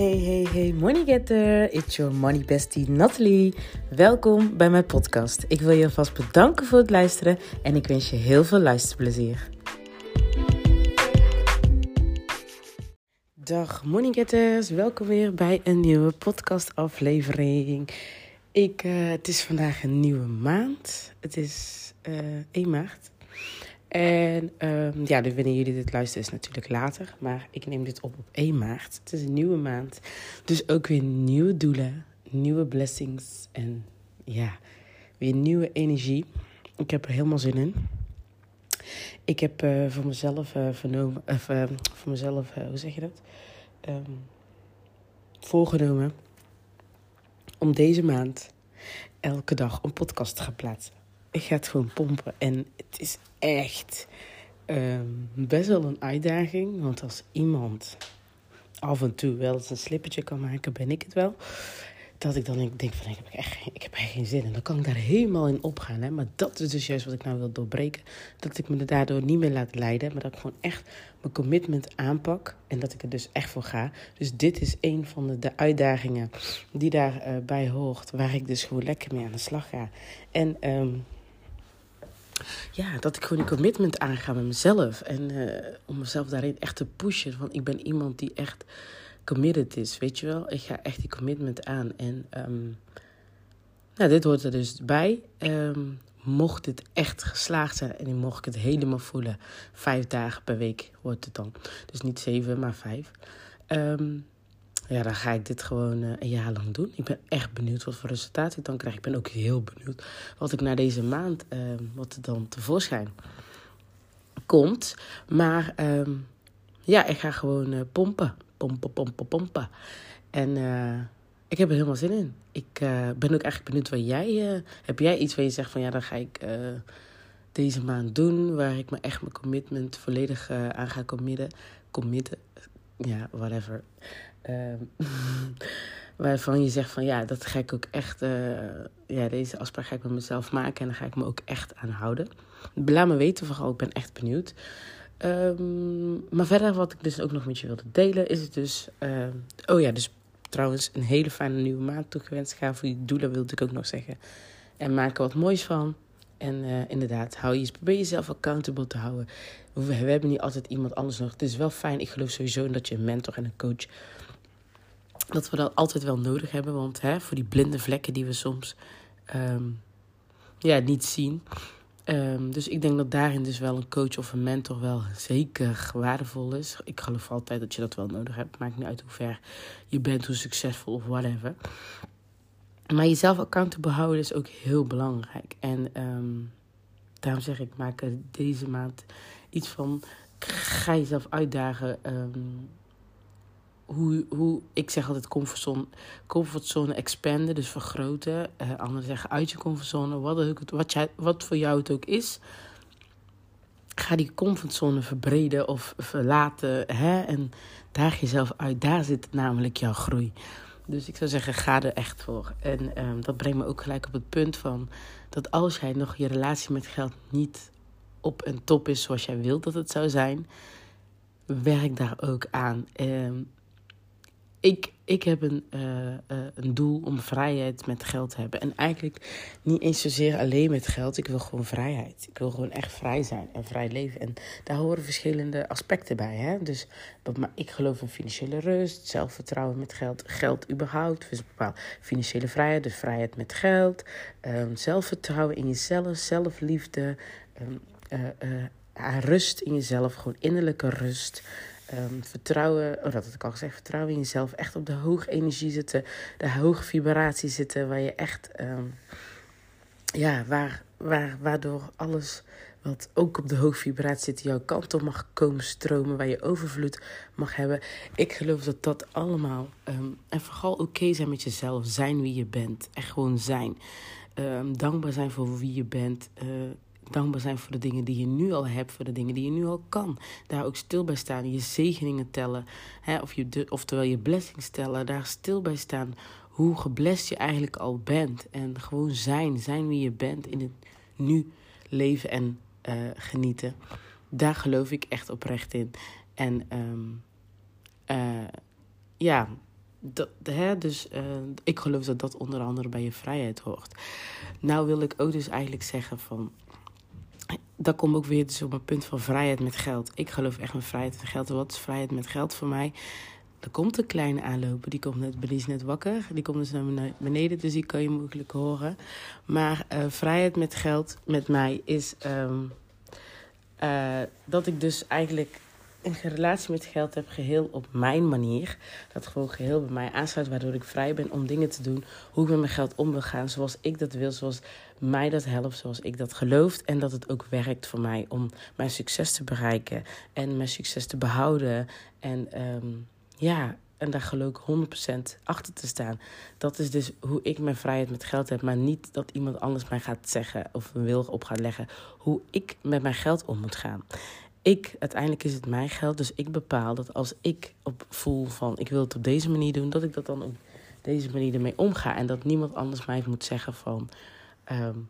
Hey, hey, hey, money getter. It's your money bestie Natalie. Welkom bij mijn podcast. Ik wil je alvast bedanken voor het luisteren en ik wens je heel veel luisterplezier. Dag money getters, welkom weer bij een nieuwe podcast aflevering. Ik, uh, het is vandaag een nieuwe maand. Het is uh, 1 maart. En um, ja, dus wanneer jullie dit luisteren is natuurlijk later. Maar ik neem dit op op 1 maart. Het is een nieuwe maand. Dus ook weer nieuwe doelen, nieuwe blessings en ja, weer nieuwe energie. Ik heb er helemaal zin in. Ik heb uh, voor mezelf uh, vernomen, of, uh, voor mezelf, hoe zeg je dat? Um, voorgenomen om deze maand elke dag een podcast te gaan plaatsen. Ik ga het gewoon pompen en het is echt um, best wel een uitdaging. Want als iemand af en toe wel eens een slippertje kan maken, ben ik het wel. Dat ik dan denk van, ik heb echt, ik heb echt geen zin. En dan kan ik daar helemaal in opgaan. Hè? Maar dat is dus juist wat ik nou wil doorbreken. Dat ik me daardoor niet meer laat leiden. Maar dat ik gewoon echt mijn commitment aanpak. En dat ik er dus echt voor ga. Dus dit is een van de, de uitdagingen die daarbij uh, hoort. Waar ik dus gewoon lekker mee aan de slag ga. En... Um, ja, dat ik gewoon die commitment aanga met mezelf. En uh, om mezelf daarin echt te pushen. Want ik ben iemand die echt committed is, weet je wel. Ik ga echt die commitment aan. En um, nou, dit hoort er dus bij. Um, mocht dit echt geslaagd zijn en mocht ik het helemaal voelen. Vijf dagen per week wordt het dan. Dus niet zeven, maar vijf. Um, ja, dan ga ik dit gewoon uh, een jaar lang doen. Ik ben echt benieuwd wat voor resultaat ik dan krijg. Ik ben ook heel benieuwd wat ik na deze maand, uh, wat er dan tevoorschijn komt. Maar uh, ja, ik ga gewoon uh, pompen. Pompen, pompen, pompen. En ik heb er helemaal zin in. Ik ben ook eigenlijk benieuwd wat jij... heb jij iets waar je zegt van ja, dan ga ik deze maand doen. Waar ik me echt mijn commitment volledig aan ga committen. Committen. Ja, whatever. Uh, waarvan je zegt van ja, dat ga ik ook echt, uh, ja, deze afspraak ga ik met mezelf maken en dan ga ik me ook echt aan houden. Laat me weten vooral, ik ben echt benieuwd. Um, maar verder wat ik dus ook nog met je wilde delen is het dus, uh, oh ja, dus trouwens een hele fijne nieuwe maand toegewenst. Ga voor je doelen wilde ik ook nog zeggen. En maak er wat moois van. En uh, inderdaad, hou je, probeer jezelf accountable te houden. We, hebben niet altijd iemand anders nog. Het is wel fijn, ik geloof sowieso in dat je een mentor en een coach dat we dat altijd wel nodig hebben. Want hè, voor die blinde vlekken die we soms um, ja, niet zien. Um, dus ik denk dat daarin dus wel een coach of een mentor wel zeker waardevol is. Ik geloof altijd dat je dat wel nodig hebt. Maakt niet uit hoe ver je bent, hoe succesvol of whatever. Maar jezelf accountable houden is ook heel belangrijk. En um, daarom zeg ik, maak er deze maand iets van. Ga jezelf uitdagen. Um, hoe, hoe, ik zeg altijd comfortzone, comfortzone expanden, dus vergroten. Uh, anderen zeggen uit je comfortzone, wat, ook, wat, jij, wat voor jou het ook is. Ga die comfortzone verbreden of verlaten. Hè? En daag jezelf uit. Daar zit namelijk jouw groei. Dus ik zou zeggen, ga er echt voor. En um, dat brengt me ook gelijk op het punt van... dat als jij nog je relatie met geld niet op een top is zoals jij wilt dat het zou zijn... werk daar ook aan. Um, ik, ik heb een, uh, uh, een doel om vrijheid met geld te hebben. En eigenlijk niet eens zozeer alleen met geld. Ik wil gewoon vrijheid. Ik wil gewoon echt vrij zijn en vrij leven. En daar horen verschillende aspecten bij. Hè? Dus maar ik geloof in financiële rust, zelfvertrouwen met geld, geld überhaupt. Dus bepaald financiële vrijheid, dus vrijheid met geld. Um, zelfvertrouwen in jezelf, zelfliefde. Um, uh, rust in jezelf, gewoon innerlijke rust. Um, vertrouwen, oh dat had ik al gezegd, vertrouwen in jezelf. Echt op de hoge energie zitten, de hoge vibratie zitten, waar je echt, um, ja, waar, waar, waardoor alles wat ook op de hoge vibratie zit, jouw kant op mag komen stromen, waar je overvloed mag hebben. Ik geloof dat dat allemaal, um, en vooral oké zijn met jezelf, zijn wie je bent, echt gewoon zijn. dankbaar zijn voor wie je bent. Uh, dankbaar zijn voor de dingen die je nu al hebt, voor de dingen die je nu al kan. Daar ook stil bij staan, je zegeningen tellen, hè, of je, oftewel je blessings tellen, daar stil bij staan hoe geblest je eigenlijk al bent. En gewoon zijn, zijn wie je bent in het nu leven en uh, genieten. Daar geloof ik echt oprecht in. En um, uh, ja, dat, hè, dus uh, ik geloof dat dat onder andere bij je vrijheid hoort. Nou wil ik ook dus eigenlijk zeggen van... Dat komt ook weer dus op mijn punt van vrijheid met geld. Ik geloof echt in vrijheid met geld. Wat is vrijheid met geld voor mij? Er komt een kleine aanlopen, die komt net, is net wakker. Die komt dus naar beneden, dus die kan je mogelijk horen. Maar uh, vrijheid met geld met mij is um, uh, dat ik dus eigenlijk een relatie met geld heb geheel op mijn manier. Dat gewoon geheel bij mij aansluit, waardoor ik vrij ben om dingen te doen. Hoe ik met mijn geld om wil gaan, zoals ik dat wil, zoals mij dat helpt, zoals ik dat geloof. En dat het ook werkt voor mij om mijn succes te bereiken en mijn succes te behouden. En um, ja, en daar geloof ik 100% achter te staan. Dat is dus hoe ik mijn vrijheid met geld heb. Maar niet dat iemand anders mij gaat zeggen of wil op gaat leggen. Hoe ik met mijn geld om moet gaan. Ik, uiteindelijk is het mijn geld. Dus ik bepaal dat als ik op voel van ik wil het op deze manier doen. Dat ik dat dan op deze manier ermee omga. En dat niemand anders mij moet zeggen van... Um,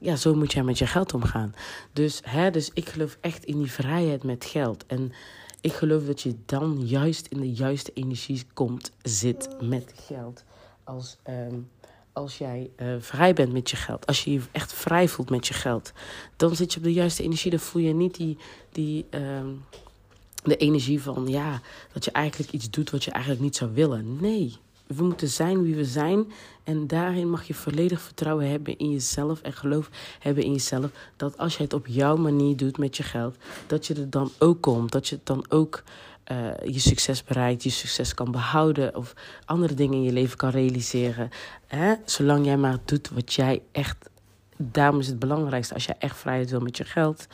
ja, zo moet jij met je geld omgaan. Dus, hè, dus ik geloof echt in die vrijheid met geld. En ik geloof dat je dan juist in de juiste energie komt, zit met geld. Als, um, als jij uh, vrij bent met je geld, als je je echt vrij voelt met je geld, dan zit je op de juiste energie. Dan voel je niet die, die um, de energie van ja, dat je eigenlijk iets doet wat je eigenlijk niet zou willen. Nee, we moeten zijn wie we zijn. En daarin mag je volledig vertrouwen hebben in jezelf. En geloof hebben in jezelf. Dat als je het op jouw manier doet met je geld. Dat je er dan ook komt. Dat je het dan ook uh, je succes bereikt. Je succes kan behouden. Of andere dingen in je leven kan realiseren. Hè? Zolang jij maar doet wat jij echt. Daarom is het belangrijkste. Als jij echt vrijheid wil met je geld.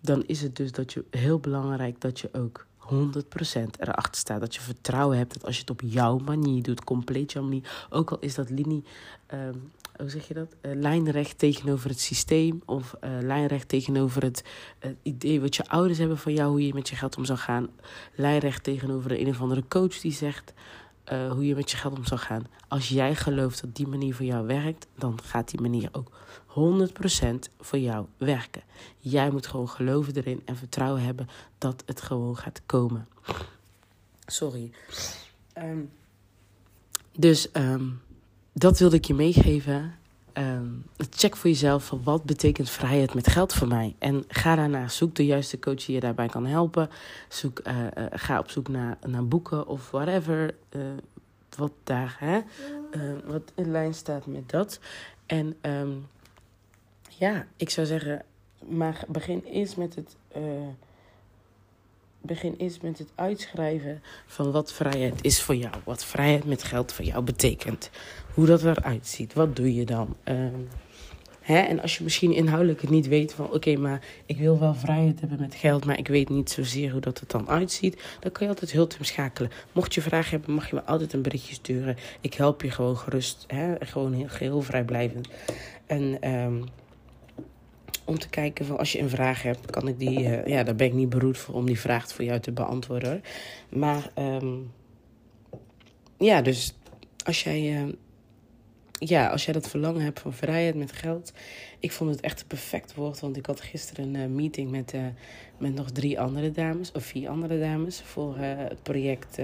Dan is het dus dat je heel belangrijk dat je ook 100% erachter staat. Dat je vertrouwen hebt dat als je het op jouw manier doet, compleet jouw manier. Ook al is dat linie, um, hoe zeg je dat? Uh, lijnrecht tegenover het systeem. Of uh, lijnrecht tegenover het uh, idee wat je ouders hebben van jou, hoe je met je geld om zou gaan. Lijnrecht tegenover een of andere coach die zegt. Uh, hoe je met je geld om zou gaan. Als jij gelooft dat die manier voor jou werkt, dan gaat die manier ook 100% voor jou werken. Jij moet gewoon geloven erin en vertrouwen hebben dat het gewoon gaat komen. Sorry. Um, dus um, dat wilde ik je meegeven. Um, check voor jezelf van wat betekent vrijheid met geld voor mij. En ga daarna, zoek de juiste coach die je daarbij kan helpen. Zoek, uh, uh, ga op zoek naar, naar boeken of whatever. Uh, wat daar, hè, wat in lijn staat met dat. En um, ja, ik zou zeggen, maar begin eerst met het. Begin eerst met het uitschrijven van wat vrijheid is voor jou. Wat vrijheid met geld voor jou betekent hoe dat eruit ziet. Wat doe je dan? Um, hè? En als je misschien inhoudelijk het niet weet van... oké, maar ik wil wel vrijheid hebben met geld... maar ik weet niet zozeer hoe dat het dan uitziet... dan kan je altijd hulp schakelen. Mocht je vragen hebben, mag je me altijd een berichtje sturen. Ik help je gewoon gerust. Hè? Gewoon heel, geheel vrijblijvend. En... Um, om te kijken van als je een vraag hebt, kan ik die. Uh, ja, daar ben ik niet beroerd voor om die vraag voor jou te beantwoorden. Maar um, ja, dus als jij uh, ja, als jij dat verlangen hebt van vrijheid met geld. Ik vond het echt een perfect woord. Want ik had gisteren een uh, meeting met, uh, met nog drie andere dames. Of vier andere dames. Voor het project.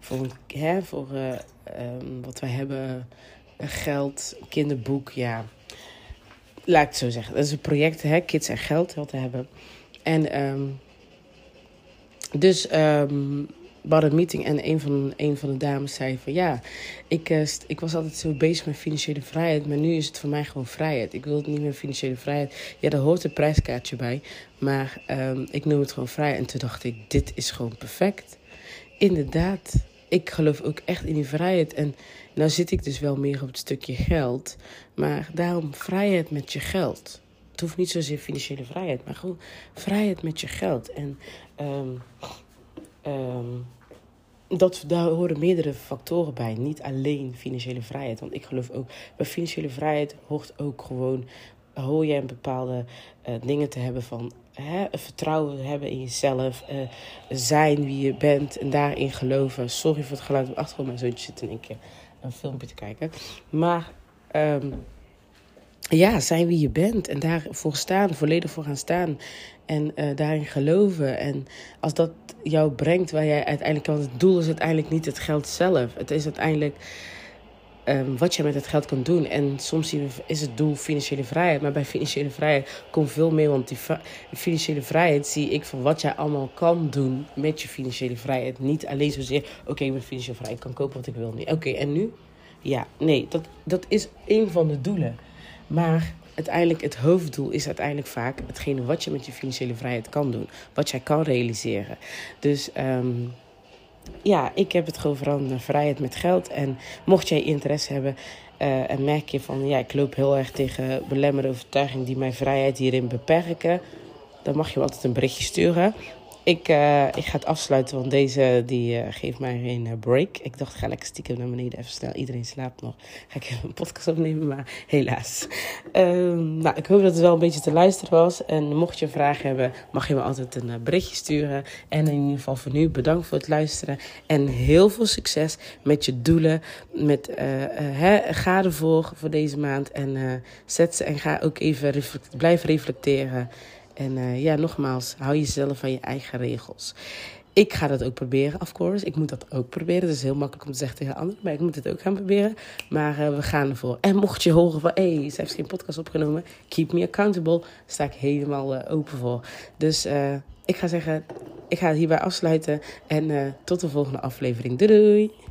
voor hè, voor um, wat wij hebben. Geld, kinderboek. Ja. Laat ik het zo zeggen. Dat is een project. Hè, kids en geld wat we hebben. En um, dus. Um, we een meeting en een van, een van de dames zei van ja, ik, uh, ik was altijd zo bezig met financiële vrijheid, maar nu is het voor mij gewoon vrijheid. Ik wil het niet meer financiële vrijheid. Ja, daar hoort een prijskaartje bij, maar um, ik noem het gewoon vrij. En toen dacht ik, dit is gewoon perfect. Inderdaad, ik geloof ook echt in die vrijheid. En nou zit ik dus wel meer op het stukje geld, maar daarom vrijheid met je geld. Het hoeft niet zozeer financiële vrijheid, maar gewoon vrijheid met je geld. En um, Um, dat, daar horen meerdere factoren bij. Niet alleen financiële vrijheid. Want ik geloof ook, bij financiële vrijheid hoort ook gewoon, hoor je een bepaalde uh, dingen te hebben van hè, vertrouwen hebben in jezelf. Uh, zijn wie je bent en daarin geloven. Sorry voor het geluid op achtergrond, mijn zoontje zit in een keer een filmpje te kijken. Maar um, ja, zijn wie je bent en daarvoor staan, volledig voor gaan staan. En uh, daarin geloven. En als dat jou brengt waar jij uiteindelijk. Want het doel is uiteindelijk niet het geld zelf. Het is uiteindelijk um, wat je met het geld kan doen. En soms is het doel financiële vrijheid. Maar bij financiële vrijheid komt veel meer. Want die financiële vrijheid zie ik van wat jij allemaal kan doen met je financiële vrijheid. Niet alleen zozeer, oké, ik ben financiële vrij, ik kan kopen wat ik wil. Oké, en nu? Ja, nee, dat, dat is een van de doelen. Maar uiteindelijk het hoofddoel is uiteindelijk vaak hetgene wat je met je financiële vrijheid kan doen. Wat jij kan realiseren. Dus um, ja, ik heb het gewoon naar vrijheid met geld. En mocht jij interesse hebben uh, en merk je van ja, ik loop heel erg tegen belemmerende overtuigingen die mijn vrijheid hierin beperken, dan mag je me altijd een berichtje sturen. Ik, uh, ik ga het afsluiten, want deze die, uh, geeft mij een uh, break. Ik dacht, ga lekker stiekem naar beneden, even snel. Iedereen slaapt nog. Ga ik een podcast opnemen, maar helaas. Um, nou, ik hoop dat het wel een beetje te luisteren was. En mocht je een vraag hebben, mag je me altijd een berichtje sturen. En in ieder geval voor nu, bedankt voor het luisteren. En heel veel succes met je doelen. Met, hè, ga ervoor voor deze maand. En zet ze en ga ook even blijf reflecteren. En uh, ja, nogmaals, hou jezelf van je eigen regels. Ik ga dat ook proberen, of course. Ik moet dat ook proberen. Het is heel makkelijk om te zeggen tegen anderen, maar ik moet het ook gaan proberen. Maar uh, we gaan ervoor. En mocht je horen van, hé, ze heeft geen podcast opgenomen, keep me accountable. Daar sta ik helemaal uh, open voor. Dus ik ga zeggen, ik ga het hierbij afsluiten. En tot de volgende aflevering. Doei doei!